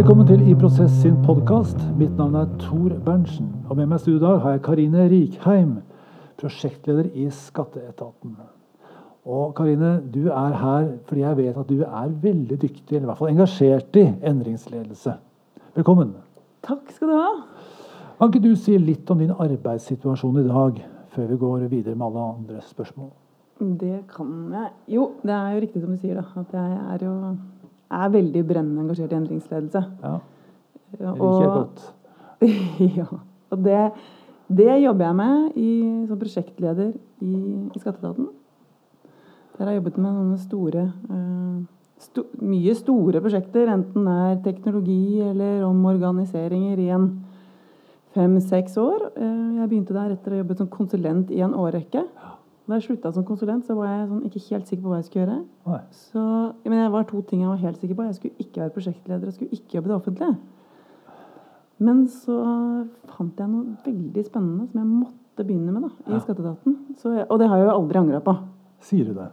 Velkommen til I Prosess sin podkast. Mitt navn er Tor Berntsen. Og med meg i studio i dag har jeg Karine Rikheim, prosjektleder i Skatteetaten. Og Karine, du er her fordi jeg vet at du er veldig dyktig, eller i hvert fall engasjert i endringsledelse. Velkommen. Takk skal du ha. Kan ikke du si litt om din arbeidssituasjon i dag, før vi går videre med alle andre spørsmål? Det kan jeg. Jo, det er jo riktig som du sier, da. At jeg er jo er veldig brennende engasjert i endringsledelse. Ja, det liker jeg godt. ja. Og det, det, jobber jeg med i, som prosjektleder i, i Skatteetaten. Der har jeg jobbet med noen store uh, sto, Mye store prosjekter, enten det er teknologi eller omorganiseringer i en fem-seks år. Uh, jeg begynte der etter å ha jobbet som konsulent i en årrekke. Ja. Da jeg slutta som konsulent, så var jeg sånn, ikke helt sikker på hva jeg skulle gjøre. Så, men jeg var to ting jeg var helt sikker på. Jeg skulle ikke være prosjektleder og skulle ikke jobbe i det offentlige. Men så fant jeg noe veldig spennende som jeg måtte begynne med da, i ja. Skatteetaten. Og det har jeg jo aldri angra på. Sier du det?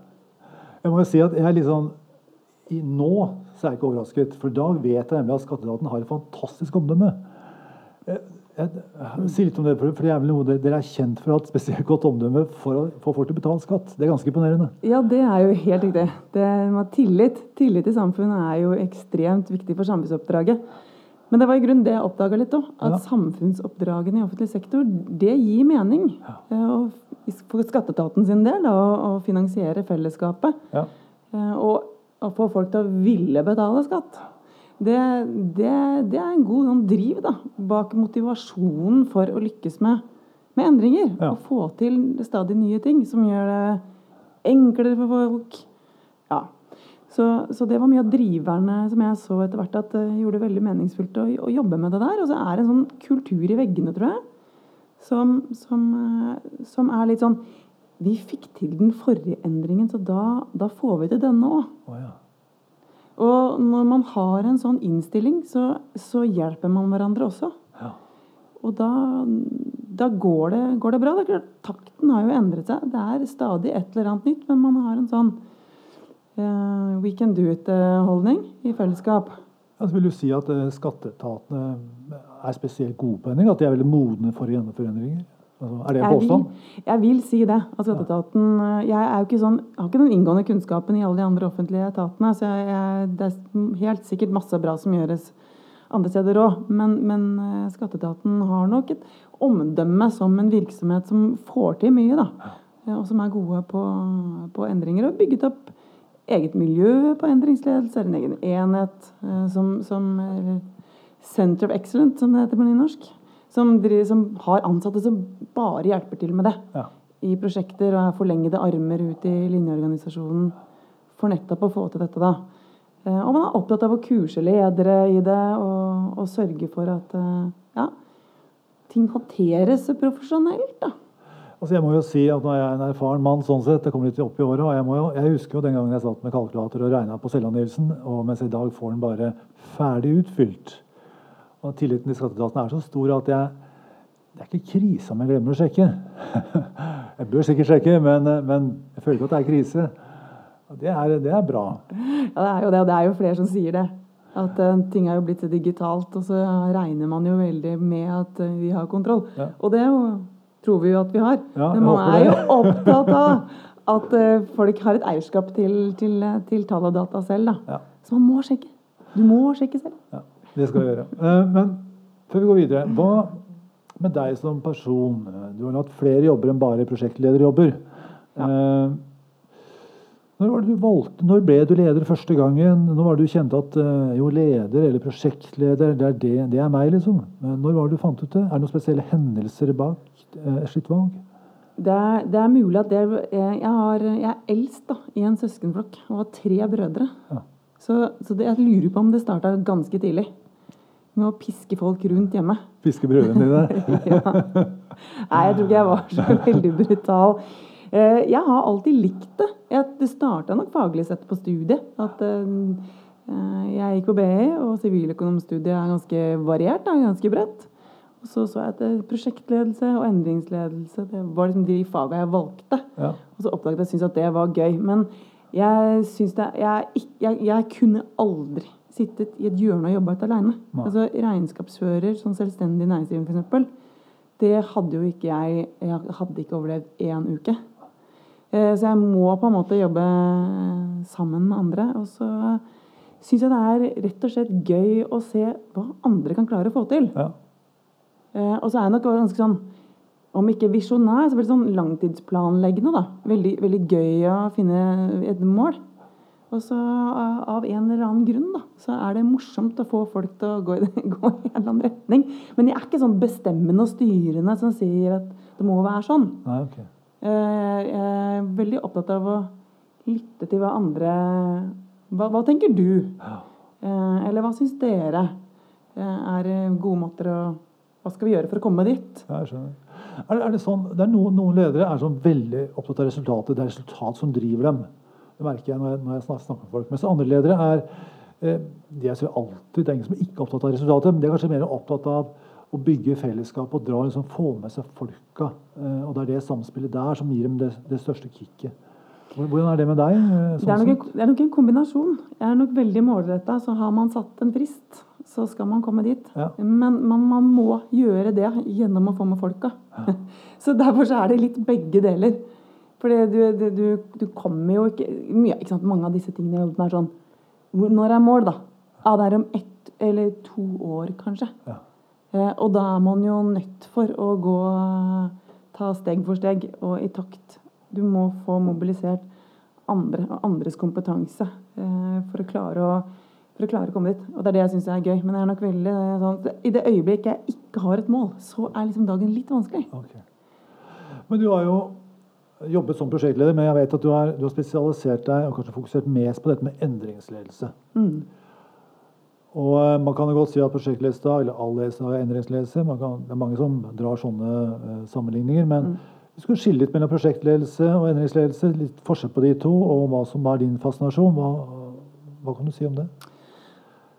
Jeg må jo si at jeg er litt sånn i, Nå så er jeg ikke overrasket, for da vet jeg nemlig at Skatteetaten har et fantastisk omdømme. Eh, Si litt om det, for det er vel noe Dere er kjent for å ha et spesielt godt omdømme for å få folk til å betale skatt. Det er ganske imponerende. Ja, det er jo helt riktig. Det tillit. tillit i samfunnet er jo ekstremt viktig for samfunnsoppdraget. Men det var i grunnen det jeg oppdaga litt òg. At ja. samfunnsoppdragene i offentlig sektor, det gir mening. Ja. Eh, for skatteetaten sin del å finansiere fellesskapet. Ja. Eh, og å få folk til å ville betale skatt det, det, det, er en god sånn driv da, bak motivasjonen for å lykkes med, med endringer. Ja. Å få til stadig nye ting som gjør det enklere for folk. Ja. Så, så, det var mye av driverne som jeg så etter hvert at uh, gjorde det veldig meningsfullt å, å, jobbe med det der. Og så er det en sånn kultur i veggene, tror jeg, som, som, uh, som er litt sånn Vi fikk til den forrige endringen, så da, da får vi til denne òg. Oh, ja. Og når man har en sånn innstilling, så, så hjelper man hverandre også. Ja. Og da, da går, det, går, det, bra. Det klart, takten har jo endret seg. Det er stadig et eller annet nytt, men man har en sånn uh, we can do it-holdning i fellesskap. Altså, vil du si at uh, skatteetatene er spesielt gode på endring? At de er veldig modne for å gjennomføre endringer? Altså, er det en påstand? Jeg, jeg vil, si det. At skatteetaten Jeg er jo ikke sånn, har ikke den inngående kunnskapen i alle de andre offentlige etatene. så jeg, jeg, Det er helt sikkert masse bra som gjøres andre steder òg. Men, men, eh, skatteetaten har nok et omdømme som en virksomhet som får til mye. da, Og som er gode på, på endringer. Og bygget opp eget miljø på endringsledelse, en egen enhet eh, som, som Center of Excellence, som det heter på nynorsk som, som, har ansatte som bare hjelper til med det. Ja. I prosjekter og er forlengede armer ut i linjeorganisasjonen for nettopp å få til dette. da. Eh, og man er opptatt av å kurse ledere i det og, og sørge for at eh, ja, ting håndteres profesjonelt. da. Altså jeg må jo si at Nå er jeg en erfaren mann, sånn sett, det kommer litt opp i året, og jeg, jo, jeg, husker jo den gangen jeg satt med kalkulator og regna på selvangivelsen, og mens i dag får den bare ferdig utfylt. Og tilliten til skatteetaten er så stor at jeg det er ikke krise om jeg glemmer å sjekke. jeg bør sikkert sjekke, men, men, jeg føler ikke at det er krise. Og det er, det er bra. Ja, det er jo det, og det er jo flere som sier det. At uh, ting er jo blitt digitalt, og så regner man jo veldig med at uh, vi har kontroll. Ja. Og det jo, tror vi jo at vi har. Ja, Men man er jo opptatt av at uh, folk har et eierskap til, til, til tall og data selv. Da. Så man må sjekke. Du må sjekke selv. Ja. Det skal vi gjøre. Eh, men før vi går videre Hva med deg som person? Du har hatt flere jobber enn bare prosjektlederjobber. Ja. Eh, når, var det du valgte, når ble du leder første gangen? Når var du kjente at eh, jo, leder eller prosjektleder, det er, det, det er meg, liksom? Når var du fant ut det? Er det noen spesielle hendelser bak et slikt valg? Det er, det er, mulig at det jeg, har, jeg er eldst da, i en søskenflokk og har tre brødre. Ja. Så, så det, jeg lurer på om det starta ganske tidlig med å piske folk rundt hjemme. Piske brødrene dine? ja. Nei, jeg tror ikke jeg var så veldig brutal. Eh, jeg har alltid likt det. Det starta nok faglig sett på studiet. At eh, jeg gikk på BI, og siviløkonomstudiet er ganske variert, ganske bredt. Og så så jeg at prosjektledelse og endringsledelse det var liksom de fagene jeg valgte. Ja. Og så oppdaget jeg at jeg syntes at det var gøy. Men jeg, det, jeg, jeg, jeg kunne aldri sittet i et hjørne og jobbet alene. aleine. Altså regnskapsfører som selvstendig næringsdrivende f.eks. Det hadde jo ikke jeg Jeg hadde ikke overlevd én uke. Eh, Så jeg må på en måte jobbe sammen med andre. Og så syns jeg det er rett og slett gøy å se hva andre kan klare å få til. Ja. Eh, og så er jeg nok ganske sånn om ikke visjonær, så veldig sånn langtidsplanleggende. da. Veldig, veldig gøy å finne et mål. Og så av av en eller annen grunn da, så er det morsomt å få folk til å gå i, gå i en eller annen retning. Men jeg er ikke sånn bestemmende og styrende som sier at det må være sånn. Nei, ok. Eh, Jeg er veldig opptatt av å lytte til hva andre Hva, hva tenker du? Ja. Eh, Eller hva syns dere eh, er gode måter å Hva skal vi gjøre for å komme dit? Ja, jeg skjønner. Er, det- er det sånn, det er noen, noen ledere er sånn veldig opptatt av resultatet. Det er resultat som driver dem. Det merker jeg når jeg, når jeg snakker med folk. Mens andre ledere er eh, de er alltid, Det er som er ikke opptatt av resultatet, men de er kanskje mer opptatt av å bygge fellesskap og dra, liksom, få med seg folka. Eh, og det er det samspillet der som gir dem det, det største kicket. Hvordan er det med deg? Sånn Det er, nok en, det er nok en kombinasjon. Jeg er nok veldig målretta. Så har man satt en frist, så skal man komme dit. Ja. Men man, man må gjøre det gjennom å få med folka. så derfor så er det litt begge deler. For du, du, du, du kommer jo ikke, mye, ikke? Mange av disse tingene jeg med, er sånn Når er mål, da? Ja, det er om ett eller to år, kanskje. Ja. Eh, og da er man jo nødt for å gå ta steg for steg og i takt. Du må få mobilisert andre andres kompetanse eh, for, å klare å, for å klare å komme dit. Og det er det jeg syns er gøy. Men jeg er nok veldig eh, sånn i det øyeblikk jeg ikke har et mål, så er liksom dagen litt vanskelig. Okay. Men du har jo jobbet som prosjektleder, men jeg vet at du har, du har spesialisert deg og kanskje fokusert mest på dette med endringsledelse. Mm. Og eh, Man kan jo godt si at prosjektledelse eller all ledelse har endringsledelse. Man kan, det er mange som drar sånne uh, sammenligninger. Men vi skulle skille litt mellom prosjektledelse og endringsledelse. Litt forskjell på de to, og hva som er din fascinasjon. Hva, hva kan du si om det?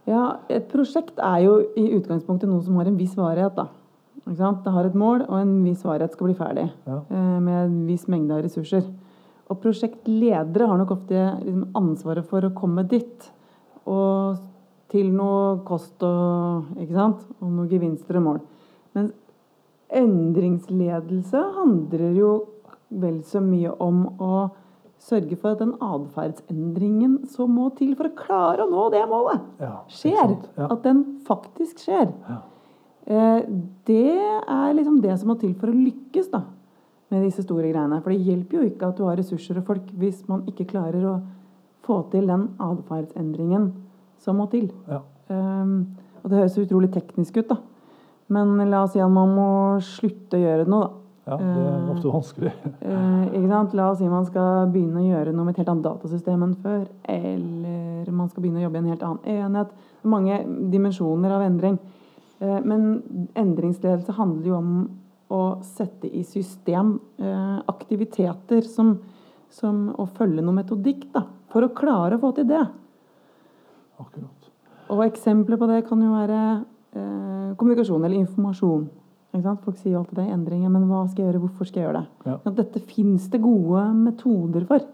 Ja, et prosjekt er jo i utgangspunktet noe som har en viss varighet. da. Det har et mål, og en viss varighet skal bli ferdig. Ja. eh, Med en viss mengde av ressurser. Og prosjektledere har nok ofte liksom ansvaret for å komme dit. Og til noe kost og, og noen gevinster og mål. Men endringsledelse handler jo vel så mye om å sørge for at den atferdsendringen som må til for å klare å nå det målet, Ja, skjer. Ja. At den faktisk skjer. Ja. Eh, det er liksom det som må til for å lykkes da, med disse store greiene. For det hjelper jo ikke at du har ressurser og folk hvis man ikke klarer å få til den atferdsendringen som må til. Ja. Um, og det høres utrolig teknisk ut, da. Men la oss si at man må slutte å gjøre noe, da. ja, det er ofte vanskelig. Eh? La oss si man skal begynne å gjøre noe med et helt annet datasystem enn før. Eller man skal begynne å jobbe i en helt annen enhet. Mange dimensjoner av endring. Eh, men endringsledelse handler jo om å sette i system eh, aktiviteter som, som å følge noe metodikk da, for å klare å få til det. Akkurat. Og eksempler på det kan jo være eh, kommunikasjon eller informasjon. Folk sier jo alltid det er endringer, men hva skal jeg gjøre, hvorfor skal jeg gjøre det? Ja, Dette fins det gode metoder for.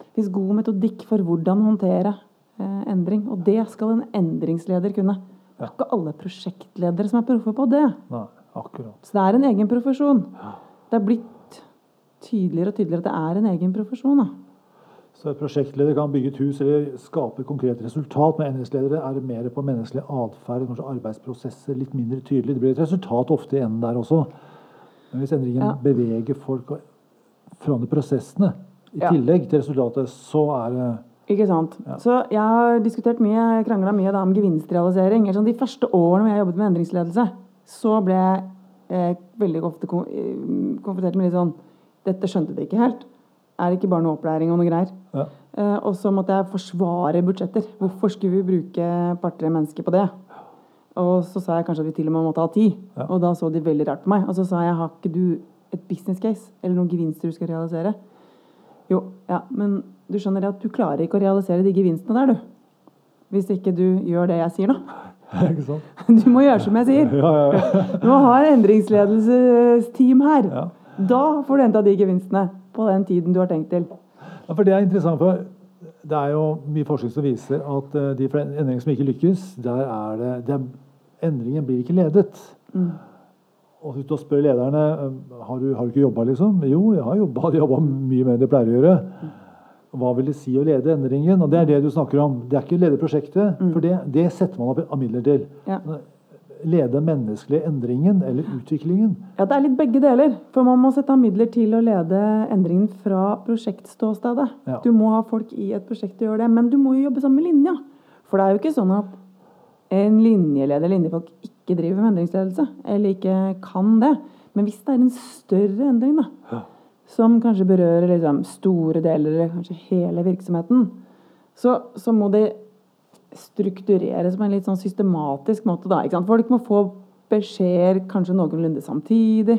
Det fins god metodikk for hvordan håndtere eh, endring. Og det skal en endringsleder kunne. Det er ikke alle prosjektledere som er proffe på det. Nei, akkurat. Så det er en egen profesjon. Det er blitt tydeligere og tydeligere at det er en egen profesjon. Da. Så en prosjektleder kan bygge et hus eller skape et konkret resultat, men endringsledere er mer på menneskelig atferd, kanskje arbeidsprosesser, litt mindre tydelig. Det blir et resultat ofte i enden der også. Men hvis endringen Ja. beveger folk og forandrer prosessene i Ja. tillegg til resultatet, så er det Ikke sant? Ja. Så jeg har diskutert mye, krangla mye da om gevinstrealisering. Sånn, de første årene hvor jeg jobbet med endringsledelse, så ble jeg eh, veldig ofte kon eh, konfrontert med litt sånn Dette skjønte de ikke helt. Er det ikke bare noe opplæring og noe greier? ja. Eh, og så måtte jeg forsvare budsjetter. Hvorfor skulle vi bruke et par-tre mennesker på det? Og så sa jeg kanskje at vi til og med måtte ha ti. Ja. Og da så de veldig rart på meg. Og så sa jeg har ikke du et business case eller noen gevinster du skal realisere? Jo, ja, men du skjønner at du klarer ikke å realisere de gevinstene der, du. Hvis ikke du gjør det jeg sier nå. Ikke sant? Du må gjøre som jeg sier. Ja, ja, ja. Du må ha en endringsledelsesteam her. Ja. Da får du henta de gevinstene på den tiden du har tenkt til. Ja, for det er interessant, for det er jo mye forskning som viser at uh, de endringene som ikke lykkes, der er det, det Endringen blir ikke ledet. Mm. Og hvis du spør lederne har du, har du ikke jobba, liksom? Jo, jeg har jobba. De mye mer enn de pleier å gjøre. Hva vil det si å lede endringen? Og Det er det du snakker om. Det er ikke å lede prosjektet, mm. for det, det, setter man opp av midler til. Ja lede menneskelige endringen eller utviklingen? Ja, Det er litt begge deler. For man må sette av midler til å lede endringen fra prosjektståstedet. Ja. Du må ha folk i et prosjekt til å gjøre det, men du må jo jobbe sammen med linja. For det er jo ikke sånn at en linjeleder eller linjefolk ikke driver med endringsledelse, eller ikke kan det. Men hvis det er en større endring, da, ja. Som kanskje berører liksom, store deler, eller kanskje hele virksomheten, så, så må det struktureres på en litt sånn systematisk måte. Da, Folk må få beskjeder kanskje noenlunde samtidig.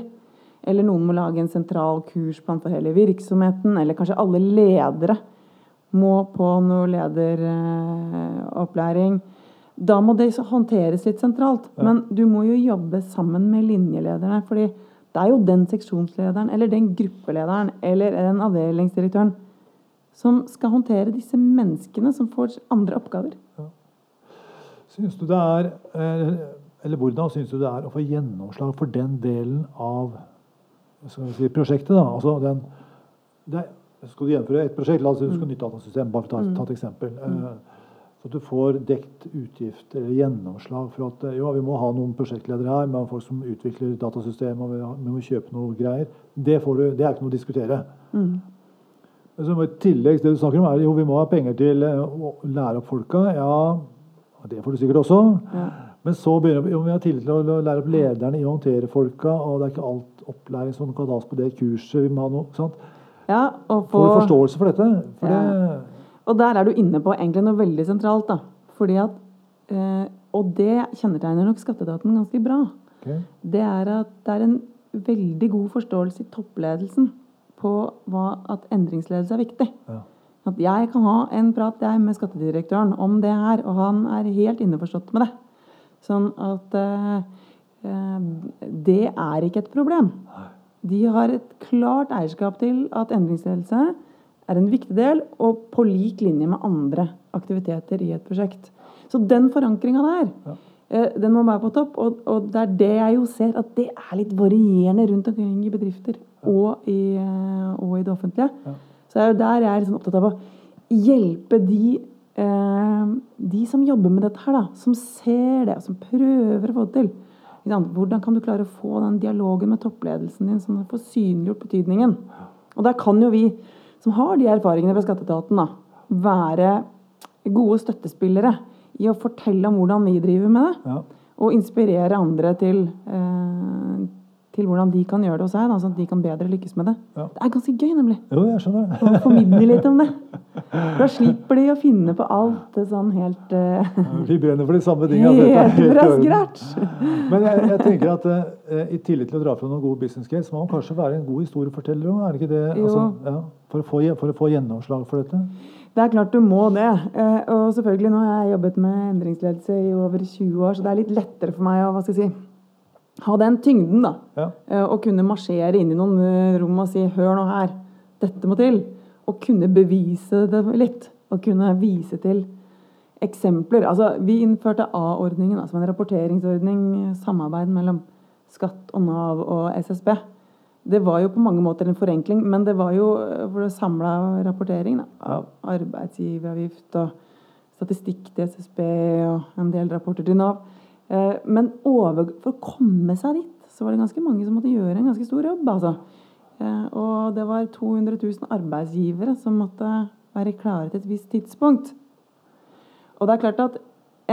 Eller noen må lage en sentral kursplan for hele virksomheten. Eller kanskje alle ledere må på noe lederopplæring. Da må det håndteres litt sentralt. Ja. Men du må jo jobbe sammen med linjelederne. fordi det er jo den seksjonslederen eller den gruppelederen eller den avdelingsdirektøren som skal håndtere disse menneskene som får andre oppgaver. Ja. Syns du det er eh, Eller hvordan syns du det er å få gjennomslag for den delen av si, prosjektet? da, altså den, det, Skal du gjennomføre et prosjekt, la oss si du skal nytte nytt datasystem, bare for å ta, ta et eksempel. Mm. Så at du får dekt utgifter eller gjennomslag for at jo, vi må ha noen prosjektledere her, med folk som utvikler datasystem, og vi må kjøpe noe greier. Det, du, det er ikke noe å diskutere. Mm. Så I tillegg det du snakker om er jo vi må ha penger til eh, å lære opp folka. Ja, det får du sikkert også. Ja. Men så begynner vi, jo, vi har tillit til å lære opp lederne i å håndtere folka. Og det er ikke alt opplæring som kan tas på det kurset. vi må ha noe, sant? Ja, og få, Får du forståelse for dette? For ja. det, og der er du inne på egentlig noe veldig sentralt. da. Fordi at, eh, Og det kjennetegner nok skatteetaten ganske bra. Okay. Det er at det er en veldig god forståelse i toppledelsen på hva, at endringsledelse er viktig. Ja. At jeg kan ha en prat jeg, med skattedirektøren om det her, og han er helt innforstått med det. Sånn at eh, det er ikke et problem. De har et klart eierskap til at endringsledelse er en viktig del, og på lik linje med andre aktiviteter i et prosjekt. Så den forankringa der, ja. uh, den må være på topp. Og, og, det er det jeg jo ser, at det er litt varierende rundt omkring i bedrifter og i, eh, og i det offentlige. Ja. Så det er jo der jeg er liksom opptatt av å hjelpe de, eh, de som jobber med dette her, da, som ser det, og som prøver å få det til. Hvordan kan du klare å få den dialogen med toppledelsen din, som får synliggjort betydningen? Og der kan jo vi som har de erfaringene fra skatteetaten, da, være gode støttespillere i å fortelle om hvordan vi driver med det. Ja. Og inspirere andre til, eh, til hvordan de kan gjøre det hos seg, da, sånn at de kan bedre lykkes med det. Ja. Det er ganske gøy, nemlig. Jo, jeg skjønner det. Å formidle litt om det. Da slipper de å finne på alt det sånn helt uh, Vi brenner for de samme tingene. Helt, bra fra scratch. Men jeg, jeg, tenker at uh, i tillegg til å dra fram noen gode business case, må man kanskje være en god historieforteller òg? Er det ikke det? Altså, ja, for, å få, for, å få, gjennomslag for dette? Det er klart du må det. Og selvfølgelig, nå har jeg jobbet med endringsledelse i over 20 år, så det er litt lettere for meg å hva skal jeg si, ha den tyngden, da. Ja. Eh, og kunne marsjere inn i noen eh, rom og si 'hør nå her, dette må til'. Og kunne bevise det litt. Og kunne vise til eksempler. Altså, vi innførte A-ordningen, altså en rapporteringsordning, samarbeid mellom Skatt og Nav og SSB. Det var jo på mange måter en forenkling, men det var jo for for samla rapportering da, av arbeidsgiveravgift og statistikk til SSB og en del rapporter til Nav. Eh, men over, for å komme seg dit, så var det ganske mange som måtte gjøre en ganske stor jobb. altså. Eh, og det var 200 000 arbeidsgivere som måtte være klare til et visst tidspunkt. Og det er klart at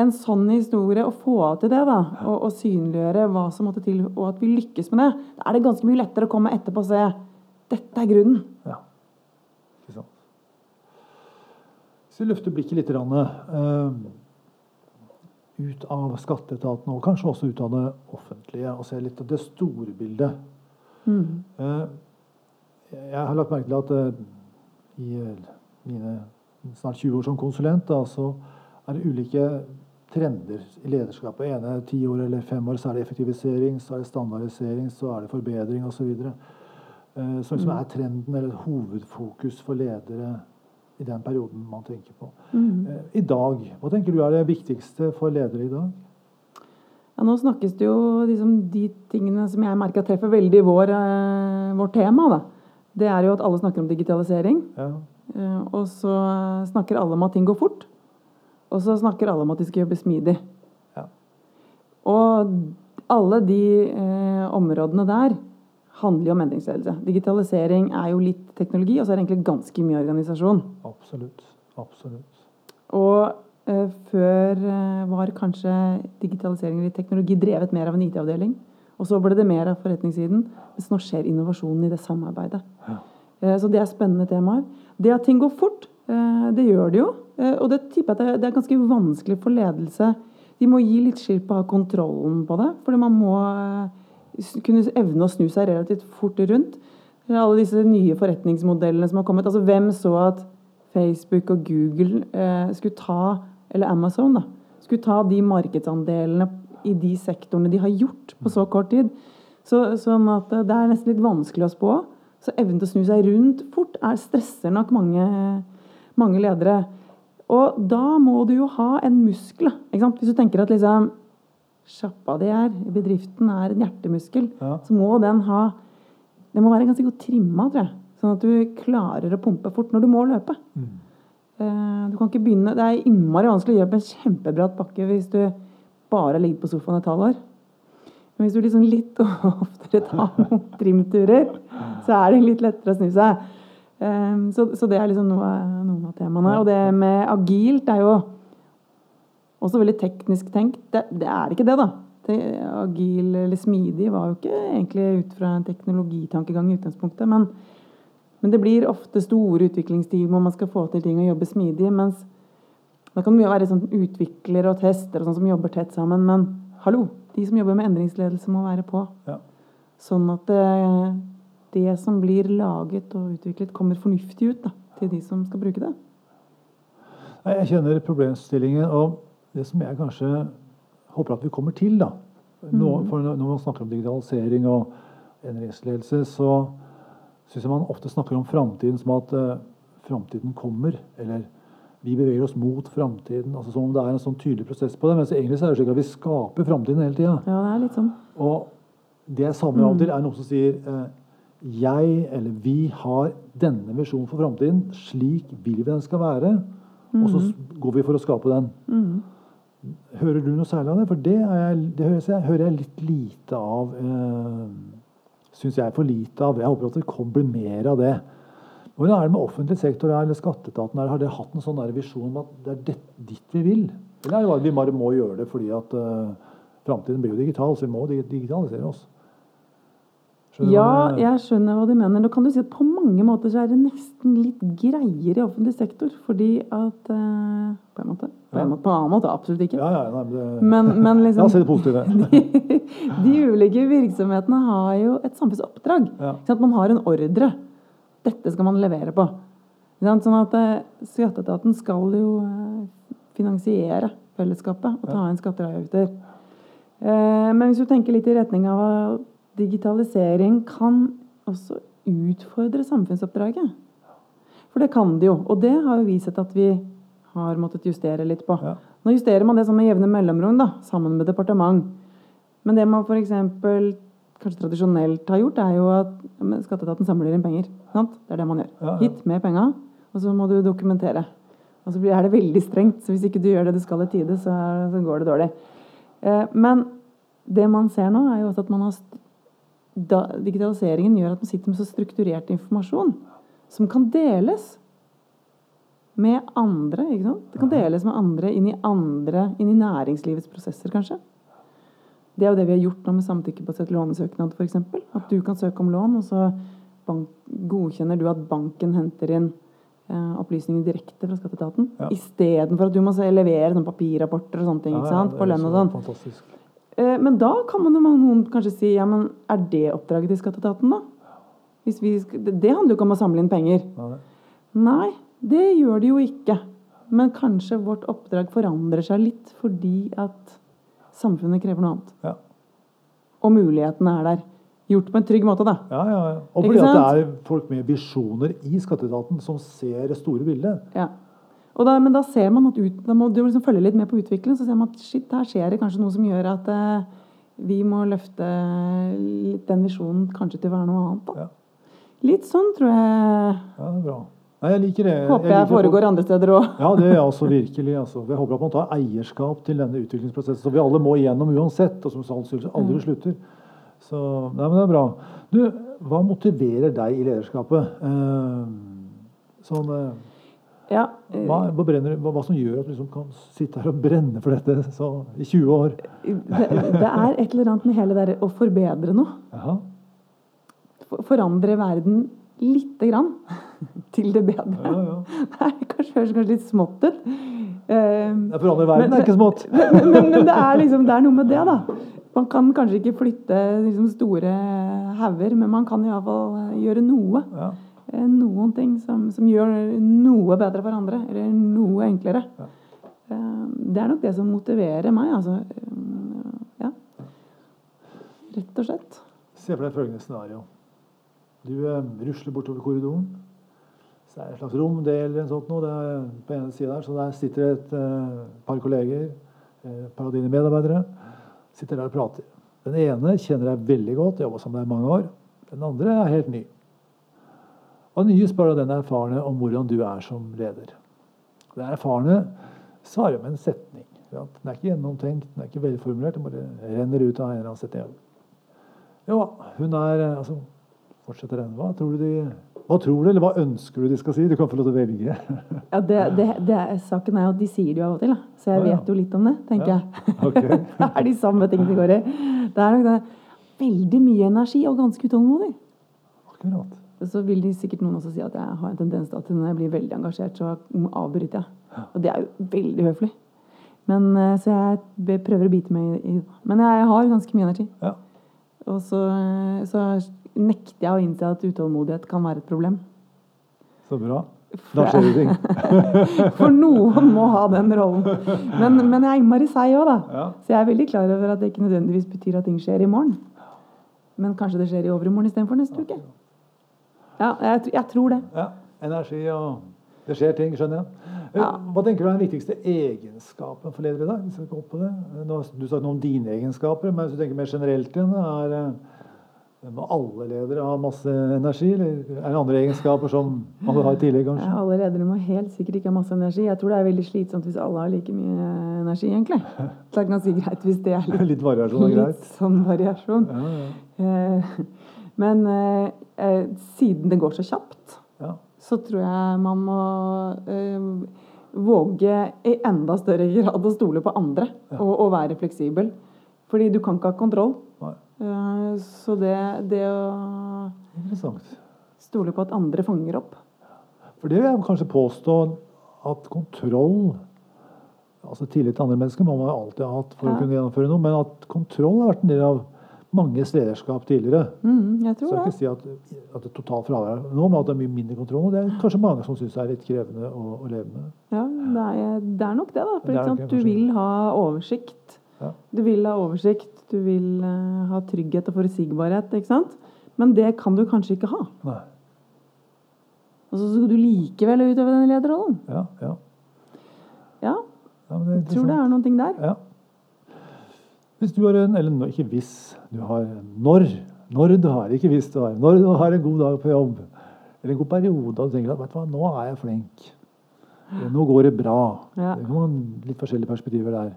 en sånn historie, å få til det, da, og, og, synliggjøre hva som måtte til, og at vi lykkes med det, da er det ganske mye lettere å komme etterpå og se dette er grunnen. Ja, ikke sant. Hvis vi løfter blikket litt, uh, ut av skatteetaten og kanskje også ut av det offentlige og se litt av det store bildet. Mm. Eh, jeg har lagt merke til at eh, i mine snart 20 år som konsulent da, så er det ulike trender i lederskapet. ene ti år eller fem år så er det effektivisering, så er det standardisering, så er det forbedring osv. Så eh, som liksom mm. er trenden eller hovedfokus for ledere i den perioden man tenker på. Mm. Eh, I dag, hva tenker du er det viktigste for ledere i dag? Ja, nå snakkes det jo liksom de tingene som jeg merker treffer veldig vår, eh, vårt tema. Da. Det er jo at alle snakker om digitalisering. Ja. Eh, og så snakker alle om at ting går fort. Og så snakker alle om at de skal jobbe smidig. Ja. Og alle de eh, områdene der handler jo om endringsledelse. Digitalisering er jo litt teknologi, og så er det egentlig ganske mye organisasjon. Absolutt. Absolutt. Og eh, før eh, var kanskje digitalisering eller teknologi drevet mer av en IT-avdeling. Og så ble det mer av forretningssiden. Mens nå skjer innovasjonen i det samarbeidet. Ja. Eh, så det er spennende temaer. Det at ting går fort, eh, det gjør det jo. Eh, og det tipper jeg at det- er ganske vanskelig for ledelse. De må gi litt slipp på å ha kontrollen på det. Fordi man må eh, kunne evne å snu seg relativt fort rundt. Alle disse nye forretningsmodellene som har kommet. Altså hvem så at Facebook og Google eh, skulle ta, eller Amazon, da, skulle ta de markedsandelene i de sektorene de har gjort på så kort tid. Så, sånn at eh, det er nesten litt vanskelig å spå. Så evnen til å snu seg rundt fort er stresser nok mange, mange ledere. Og da må du jo ha en muskel. Ikke sant? Hvis du tenker at liksom Sjappa de er, bedriften er en hjertemuskel, Ja. så må den ha Den må være ganske godt trimma, tror jeg. Sånn at du klarer å pumpe fort når du må løpe. Eh, Du kan ikke begynne Det er innmari vanskelig å gjøre på en kjempebratt bakke hvis du bare ligger på sofaen et halvår. Men hvis du liksom litt oftere tar noen trimturer, så er det litt lettere å snu seg. Eh, Så, så det er liksom noe, noen av temaene. Og det med agilt er jo også veldig teknisk tenkt. Det, det er ikke det, da. Det, agil eller smidig var jo ikke egentlig ut fra en teknologitankegang i utgangspunktet. Men, men det blir ofte store utviklingsteam hvor man skal få til ting og jobbe smidig. Mens da kan det mye være sånn utviklere og tester og sånn som jobber tett sammen. Men hallo, de som jobber med endringsledelse, må være på. Ja. Sånn at det, det som blir laget og utviklet, kommer fornuftig ut da, til de som skal bruke det. Jeg kjenner problemstillingen, og det som jeg kanskje håper at vi kommer til, da nå, for Når man snakker om digitalisering og endringsledelse, så syns jeg man ofte snakker om framtiden som at uh, framtiden kommer. Eller vi beveger oss mot framtiden. Altså som om det er en sånn tydelig prosess på det. Mens egentlig så er det slik at vi skaper framtiden hele tida. Ja, det er litt sånn. Og det jeg savner av og til, er noen som sier uh, jeg eller vi har denne visjonen for framtiden. Slik vil vi den skal være. Og så går vi for å skape den. Hører du noe særlig av det? For det, er jeg, det hører, jeg, hører jeg litt lite av. Eh, Syns jeg for lite av. Jeg håper at det kommer mer av det. Hvordan er det med offentlig sektor eller skatteetaten? Har dere hatt en sånn visjon om at det er det, dit vi vil? Eller er det bare vi bare må gjøre det fordi at eh, framtiden blir jo digital, så vi må digitalisere oss? Ja, jeg- skjønner hva du mener. Nå kan du si at På mange måter så er det nesten litt greiere i offentlig sektor. Fordi at eh, På en måte. På en, måte, på en annen måte absolutt ikke. Ja, ja, nei, men det, Men, men La liksom oss si det positive. de ulike virksomhetene har jo et samfunnsoppdrag. Ja. Sånn? Man har en ordre. Dette skal man levere på. Sånn at eh, Skatteetaten skal jo eh, finansiere fellesskapet og ta inn skatter og avgifter. Eh, Men hvis du tenker litt i retning av digitalisering kan også utfordre samfunnsoppdraget. For det kan det jo. Og det har jo vi sett at vi har måttet justere litt på. Ja. Nå justerer man det sånn med jevne mellomrom, da, sammen med departement. Men det man f.eks. kanskje tradisjonelt har gjort, er jo at ja, skatteetaten samler inn penger. Sant? Det er det man gjør. Ja. Hit med penga, og så må du dokumentere. Og så er det veldig strengt, så hvis ikke du gjør det du skal i tide, så, går det dårlig. Eh, men det man ser nå, er jo også at man har da, digitaliseringen gjør at man sitter med så strukturert informasjon som kan deles med andre. ikke sant? Det kan deles med andre inn i andre, inn i næringslivets prosesser, kanskje. Det er jo det vi har gjort nå med samtykkebasert lånesøknad, f.eks. At du kan søke om lån, og så bank, godkjenner du at banken henter inn eh, opplysninger direkte fra skatteetaten. Ja. Istedenfor at du må levere sånn papirrapporter og sånne ting. Ja, ja, På lønn og sånn. Fantastisk. Eh, Men da kan man jo noen kanskje si ja, men er det oppdraget til skatteetaten, da? Hvis vi, det det handler jo ikke om å samle inn penger. Ja, Nei, det gjør det jo ikke. Men kanskje vårt oppdrag forandrer seg litt fordi at samfunnet krever noe annet. ja. Og mulighetene er der. gjort på en trygg måte, da. Ja, ja, ja. Og fordi at det er folk med visjoner i skatteetaten som ser det store bildet. Ja. Da, men da ser man at ut, da må du liksom følge litt med på utviklingen. Så ser man at shit, her skjer det kanskje noe som gjør at eh, vi må løfte den visjonen kanskje til å være noe annet. Da. Ja. Litt sånn tror jeg Ja, det er bra. Nei, jeg liker det. Håper jeg jeg foregår andre steder òg. Ja, det er jeg også virkelig. Altså. Jeg håper at man tar eierskap til denne utviklingsprosessen, som vi alle må igjennom uansett, og som salgsstyrelse aldri Mm. slutter. Så nei, men det er bra. Du, hva motiverer deg i lederskapet? Eh, sånn, eh, Ja, eh, hva, hva, brenner, hva, hva som gjør at du liksom kan sitte her og brenne for dette så, i 20 år? det, det er et eller annet med hele det å forbedre noe. Aha. Forandre verden lite grann til det bedre. Ja, ja. Det er kanskje, høres kanskje litt smått ut. Uh, forandre verden, Men- er ikke smått. men, men, men det, er liksom, det er noe med det, da. Man kan kanskje ikke flytte liksom, store hauger, men man kan iallfall gjøre noe. Ja. Eh, Noen ting som, som gjør noe bedre for andre, eller noe enklere. Ja. Eh, Det er nok det som motiverer meg, altså. Eh, Ja. Rett og slett. Se for deg følgende scenario. Du rusler bortover korridoren. Så er det et slags romdel eller noe sånt noe. Det er på ene siden der, så der sitter det et par kolleger, et par av dine medarbeidere, sitter der og prater. Den ene kjenner deg veldig godt, jobba sammen med deg i mange år. Den andre er helt ny. Nye spør den erfarne om hvordan du er som leder. Den erfarne svarer med en setning. Den er ikke gjennomtenkt, den er ikke velformulert. Den bare renner ut av en eller annen setning. Jo, hun er altså, Fortsetter den. Hva tror du de Hva tror du, eller hva ønsker du de skal si? Du kan få lov til å velge. Ja, det, det, det er, saken er jo at de sier det jo av og til, da. så jeg Å, ja. vet jo litt om det, tenker Ja, jeg. ok. det er de samme tingene det går i. Det er nok det. Veldig mye energi og ganske utålmodig. Akkurat. Så vil de sikkert noen også si at jeg har en tendens til at når jeg blir veldig engasjert, så avbryter jeg. Og det er jo veldig høflig. Men, eh, så jeg prøver å bite meg i det. Men jeg har ganske mye energi. Ja. Og så, eh, så nekter jeg å innse at utålmodighet kan være et problem. Så bra. Da skjer det ting. For noen må ha den rollen. Men, men jeg er innmari seig òg, da. Ja. Så jeg er veldig klar over at det ikke nødvendigvis betyr at ting skjer i morgen. Men kanskje det skjer i overmorgen istedenfor neste uke. Ja, jeg, jeg tror det. ja. Energi og Det skjer ting, skjønner jeg. Eh, Ja. Hva tenker du er den viktigste egenskapen for ledere i dag? Vi skal gå opp på det. Eh, Nå, har du sagt noe om dine egenskaper, men hvis du tenker mer generelt igjen, er eh, Må alle ledere ha masse energi, eller er det andre egenskaper som man bør ha tillegg, Ja, alle ledere må helt sikkert ikke ha masse energi. Jeg tror det er veldig slitsomt hvis alle har like mye energi, egentlig. Det er ganske greit hvis det er litt, Litt variasjon litt sånn variasjon. Ja, ja. Men eh, eh, siden det går så kjapt, ja. så tror jeg man må eh, våge i enda større grad å stole på andre og, og være fleksibel. Fordi du kan ikke ha kontroll. Eh, Så det, det å stole på at andre fanger opp For det vil jeg kanskje påstå at kontroll Altså tillit til andre mennesker må man jo alltid ha hatt for Ja. å kunne gjennomføre noe, men at kontroll har vært en del av manges lederskap tidligere. mm, Jeg Så tror jeg vil det. ikke si at, at det er totalt fravær nå, men at det er mye mindre kontroll. Og det er kanskje mange som syns det er litt krevende å, å leve med. Ja, det er, det er nok det, da. For Det sant? du vil ha oversikt. Ja. Du vil ha oversikt, du vil uh, ha trygghet og forutsigbarhet, ikke sant? Men det kan du kanskje ikke ha. Nei. Og så skal du likevel utøve den lederrollen. Ja, ja. Ja, ja er jeg tror det er noen ting der. Ja. Hvis du har en Eller ikke hvis. Du har når. Når du har, ikke hvis du har. Når du har en god dag på jobb, eller en god periode, og du tenker at vet du hva, nå er jeg flink. Nå går det bra. Ja. Det kan man litt forskjellige perspektiver der.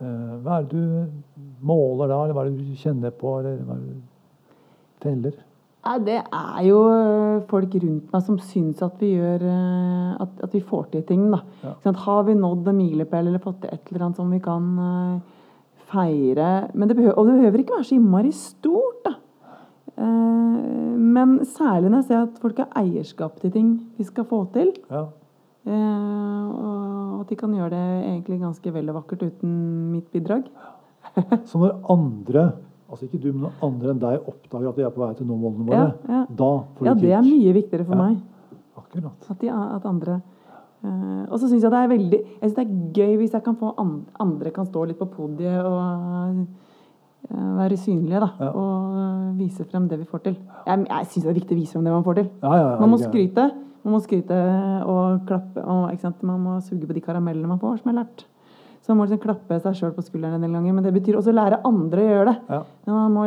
Eh, Hva er det du måler da, eller hva er det du kjenner på, eller hva er det du teller? Ja, det er jo øh, folk rundt meg som syns at vi gjør øh, at, at vi får til ting, da. Ja. Sånn. Har vi nådd en milepæl eller fått til et eller annet som vi kan feire men det behøver, Og det behøver ikke være så innmari stort, da. Eh, men særlig når jeg ser at folk har eierskap til ting de skal få til. Ja. eh, og at de kan gjøre det egentlig ganske vel og vakkert uten mitt bidrag. Så når andre, altså ikke du, men når andre enn deg oppdager at de er på vei til å nå målene våre, Ja, ja. da får du Ja, det er mye viktigere for meg. Akkurat. At, de, at andre eh, Og så syns jeg det er veldig Jeg synes det er gøy hvis jeg kan få an, andre kan stå litt på podiet og uh, være synlige da, Ja. og eh, vise frem det vi får til. Jeg, jeg syns det er viktig å vise frem det man får til. Ja, ja, ja, Man må skryte. Man må skryte og klappe. Og? Man må suge på de karamellene man får, som er lært. Så man må liksom klappe seg sjøl på skulderen en del ganger. Men det betyr også å lære andre å gjøre det. Ja. Men man må,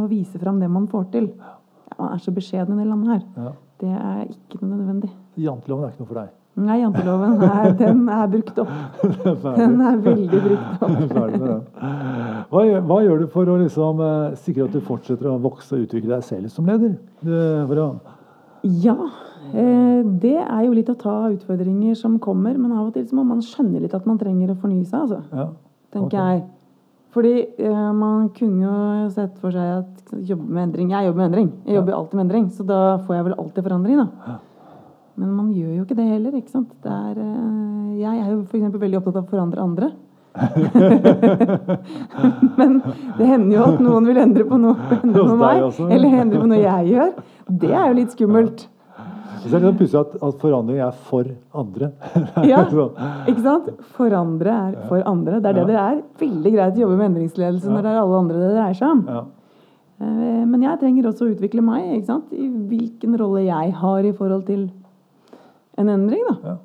må vise frem det man får til. Ja, man er så beskjeden i det landet her. Ja. Det er ikke noe nødvendig. Janteloven er ikke noe for deg. Nei, janteloven er, den er brukt opp. Den er veldig brukt opp. Ferdig med den. Hva, gjør- hva gjør du for å liksom, eh, sikre at du fortsetter å vokse og utvikle deg selv som leder? Å, Ja, eh, det er jo litt å ta utfordringer som kommer, men av og til så må man skjønne litt at man trenger å fornye seg, altså. ja. Tenker okay. jeg. Fordi eh, man kunne jo sett for seg at jobbe med endring Jeg jobber med endring. Jeg jobber alltid med endring, så da får jeg vel alltid forandring, da. Men man gjør jo ikke det heller, ikke sant. Det er, eh, jeg er jo f.eks. veldig opptatt av å forandre andre. Men det hender jo at noen vil endre på noe endre på meg, eller endre på noe jeg gjør. Det er jo litt skummelt. Så er litt pussig at, at forandring er for andre. Ja, ikke sant? Forandre er for andre. Det er det det er. Veldig greit å jobbe med endringsledelse når det er alle andre det dreier seg om. Ja. Eh, Men jeg trenger også å utvikle meg ikke sant? i hvilken rolle jeg har i forhold til en endring. da. Ja.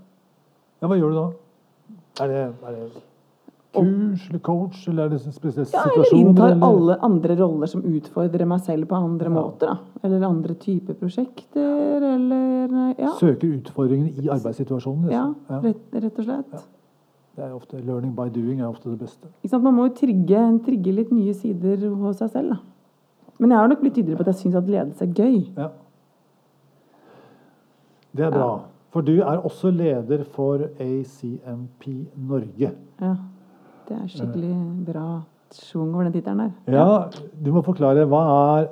ja, hva gjør du da? Er det, er det kurs eller coach, eller er det spesielle Ja, eller inntar eller- alle andre roller som utfordrer meg selv på andre måter. da. Eller andre typer prosjekter, eller Ja, Søker utfordringene i arbeidssituasjonen? ja Liksom. Ja. rett, rett og slett. Det er ofte, learning by doing er ofte det beste. Ikke sant? Man må jo trigge, trigge litt nye sider hos seg selv. da. Men jeg har nok blitt tydeligere på at jeg syns at ledelse er gøy. Ja. Det er bra. For du er også leder for ACMP Norge. Ja, Det er skikkelig bra schwung over den tittelen der. Ja, Du må forklare hva er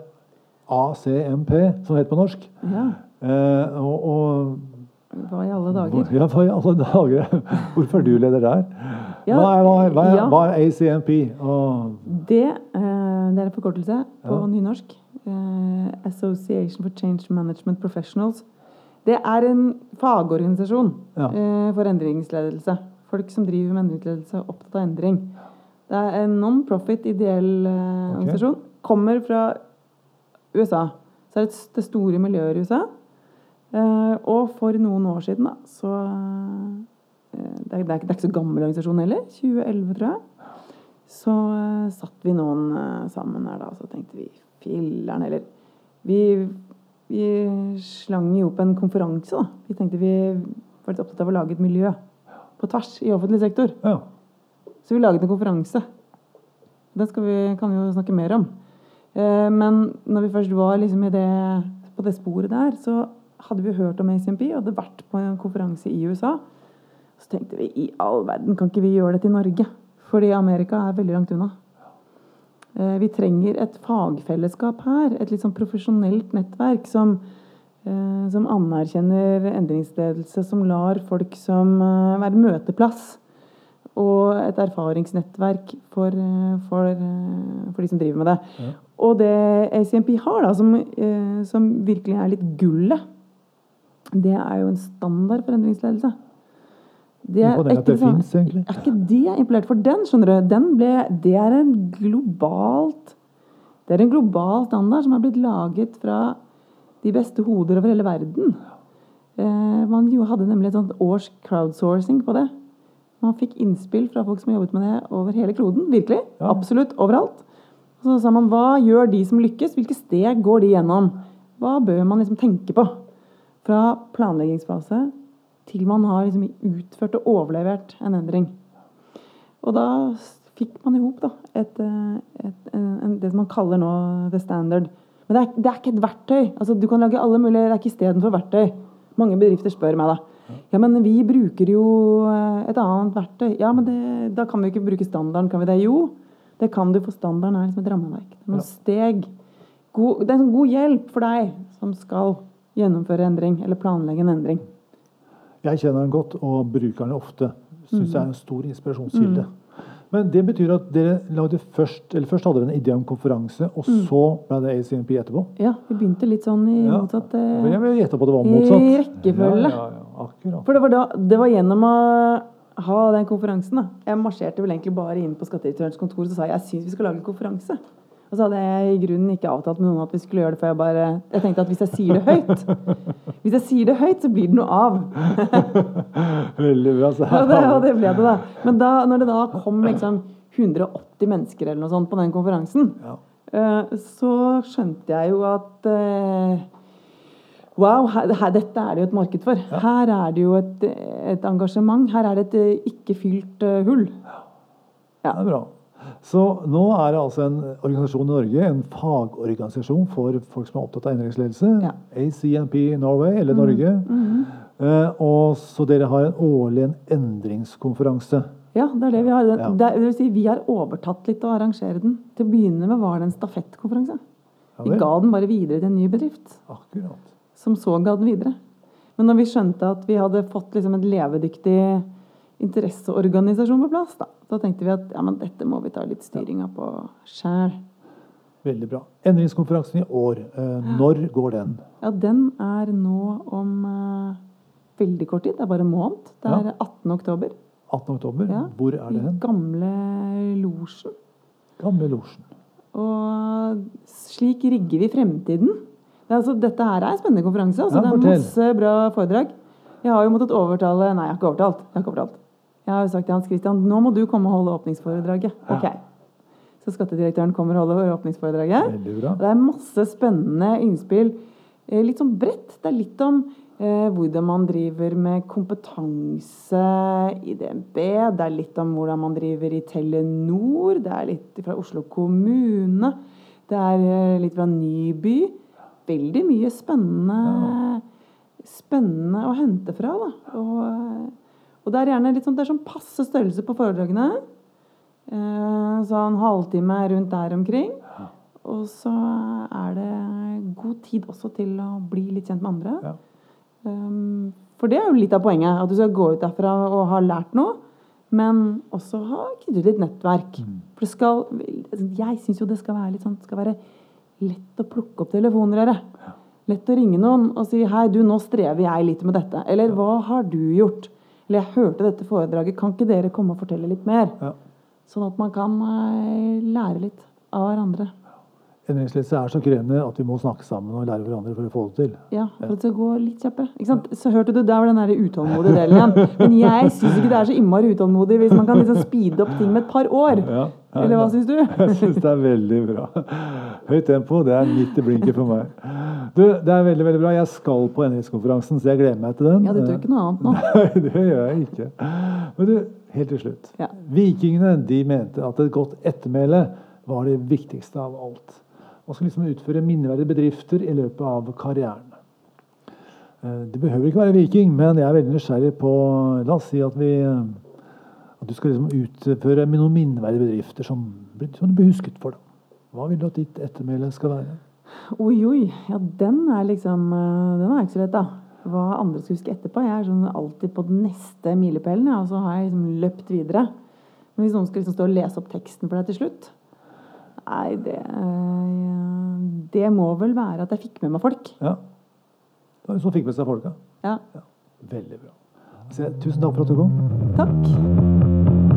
ACMP, som det heter på norsk. Ja, Eh, og, og Hva i alle dager? Ja, hva i alle dager? Hvorfor er du leder der? Ja, Hva er, hva er, hva er, ja. hva er ACMP? Og, Det, eh, det er en forkortelse på Ja. nynorsk. Eh, Association for Change Management Professionals. Det er en fagorganisasjon Ja. eh, for endringsledelse. Folk som driver med endringsledelse, opptatt av endring. Det er en non-profit ideell eh, okay. organisasjon. Kommer fra USA. Så er det det store miljøet i USA. Eh, og for noen år siden, da, så eh, det, er, det, er, ikke- det er ikke så gammel organisasjon heller. 2011, tror jeg. Så eh, satt vi noen eh, sammen her da, så tenkte vi filler'n heller. Vi, vi slang jo opp en konferanse, da. Vi tenkte vi var litt opptatt av å lage et miljø på tvers i offentlig sektor. ja. Så vi laget en konferanse. Den skal vi, kan vi jo snakke mer om. Eh, men når vi først var liksom i det, på det sporet der, så hadde vi hørt om ACMP og hadde vært på en konferanse i USA. Så tenkte vi i all verden, kan ikke vi gjøre det til Norge? Fordi Amerika er veldig langt unna. Eh, vi trenger et fagfellesskap her. Et litt sånn profesjonelt nettverk som, eh, som anerkjenner endringsledelse, som lar folk som eh, være møteplass og et erfaringsnettverk for, for, for de som driver med det. Ja. Og det ACMP har, da, som, som virkelig er litt gullet, det er jo en standard for endringsledelse. Det er, at ikke det sånn- fins, egentlig. er ikke det imponert for den, skjønner du? Den ble, det er en globalt Det er en global standard som er blitt laget fra de beste hoder over hele verden. Eh, man jo hadde nemlig et sånt års crowdsourcing på det. Man fikk innspill fra folk som har jobbet med det over hele kloden. Virkelig. Ja. Absolutt overalt. Og så sa man hva gjør de som lykkes? Hvilke steg går de gjennom? Hva bør man liksom tenke på? Fra planleggingsfase til man har liksom utført og overlevert en endring. Og da fikk man i hop eh, det som man kaller nå the standard. Men det er, det er ikke et verktøy. Altså, du kan lage alle mulige, Det er ikke istedenfor verktøy. Mange bedrifter spør meg da. Ja, men vi bruker jo eh, et annet verktøy. Ja, men det, da kan vi ikke bruke standarden, kan vi det? Jo, det kan du, for standarden er liksom et rammeverk. Det er noen steg. God, det er en god hjelp for deg som skal gjennomføre endring, eller planlegge en endring. Jeg kjenner den godt, og bruker den ofte. Syns Mm. jeg er en stor inspirasjonskilde. Men det betyr at dere lagde først eller først hadde dere en idé om konferanse, og Mm. så ble det ACNP etterpå? Ja, vi begynte litt sånn i Ja. motsatt eh, Jeg vil gjette på at det var I rekkefølge. Ja, ja, ja. For det var, da, det var gjennom å ha den konferansen. da. Jeg marsjerte vel egentlig bare inn på skattedirektørens kontor og sa jeg syns vi skal lage en konferanse. Og så hadde jeg i grunnen ikke avtalt med noen at vi skulle gjøre det, for jeg bare Jeg tenkte at hvis jeg sier det høyt Hvis jeg sier det høyt, så blir det noe av. Veldig bra. Så Og det, og det ble det, da. Men da, når det da kom liksom 180 mennesker eller noe sånt på den konferansen, Ja. eh, så skjønte jeg jo at eh, Wow, her, her, dette er det jo et marked for. Her er det jo et, et engasjement. Her er det et eh, ikke fylt hull. hull. Det er bra. Så nå er det altså en organisasjon i Norge, en fagorganisasjon for folk som er opptatt av endringsledelse. Ja. ACNP Norway, eller Norge. Eh, og så dere har en årlig en endringskonferanse. Ja, det er det vi har. Ja. Det, det si, vi har overtatt litt å arrangere den. Til å begynne med var det en stafettkonferanse. Ja Vi ga den bare videre til en ny bedrift. Akkurat. som så ga den videre. Men når vi skjønte at vi hadde fått liksom en levedyktig interesseorganisasjon på plass, da, da tenkte vi at ja, men dette må vi ta litt styringa på sjæl. Veldig bra. Endringskonferansen i år, eh, når går den? Ja, den er nå om eh, veldig kort tid. Det er bare en måned. Det er 18. oktober. 18. oktober. Ja. Hvor er det hen? gamle losjen. Gamle Losjen. Og slik rigger vi fremtiden. Det er altså, dette her er en spennende konferanse. Altså, Ja, det er masse bra foredrag. Jeg har jo måttet overtale Nei, jeg har ikke overtalt. Jeg har ikke overtalt. Jeg har jo sagt til Hans Christian nå må du komme og holde åpningsforedraget. Ok. Så skattedirektøren kommer og holder åpningsforedraget. Bra. Det er masse spennende innspill. Eh, Litt sånn bredt. Det er litt om eh, hvordan man driver med kompetanse i DNB. Det er litt om hvordan man driver i Telenor. Det er litt fra Oslo kommune. Det er eh, litt fra Nyby. Veldig mye spennende, spennende å hente fra. Da. Og, eh, og det er gjerne litt sånn, det er sånn passe størrelse på foredragene. Eh, sånn halvtime rundt der omkring. Og så er det god tid også til å bli litt kjent med andre. Ja. Um, for det er jo litt av poenget. At du skal gå ut derfra og ha lært noe. Men også ha knyttet litt nettverk. For det skal Jeg syns jo det skal være litt sånn Det skal være lett å plukke opp telefonrøret. Lett å ringe noen og si 'Hei, du, nå strever jeg litt med dette.' Eller 'Hva har du gjort?' Eller 'Jeg hørte dette foredraget. Kan ikke dere komme og fortelle litt mer?' Ja. Sånn at man kan eh, lære litt av hverandre. Endringsledelse er så krevende at vi må snakke sammen og lære hverandre for å få det til. Ja, for at det skal gå litt kjappere. Ikke sant? Så hørte du, der var den utålmodige delen igjen. Men jeg syns ikke det er så innmari utålmodig hvis man kan liksom speede opp ting med et par år. Ja. Eller hva syns du? Jeg syns det er veldig bra. Høyt tempo, det er midt i blinken for meg. Du, det er veldig veldig bra. Jeg skal på endringskonferansen, så jeg gleder meg til den. Ja, du tør ikke noe annet nå. Nei, det gjør jeg ikke. Men du, helt til slutt. Ja. Vikingene de mente at et godt ettermæle var det viktigste av alt. Man skal liksom utføre minneverdige bedrifter i løpet av karrieren. Eh, Det behøver ikke være viking, men jeg er veldig nysgjerrig på La oss si at vi eh, du skal liksom utføre noen minneverdige bedrifter som, som du blir husket for. Da. Hva vil du at ditt ettermæle skal være? Oi, oi. Ja, den er liksom eh, Den er ikke så lett, da. Hva andre skal huske etterpå. Jeg er sånn alltid på den neste milepælen, ja, og så har jeg liksom løpt videre. Men hvis noen skal liksom stå og lese opp teksten for deg til slutt Nei, det eh, Det må vel være at jeg fikk med meg folk. Ja. Som fikk med seg folka. Ja. Veldig bra. Tusen takk for at du kom. Takk.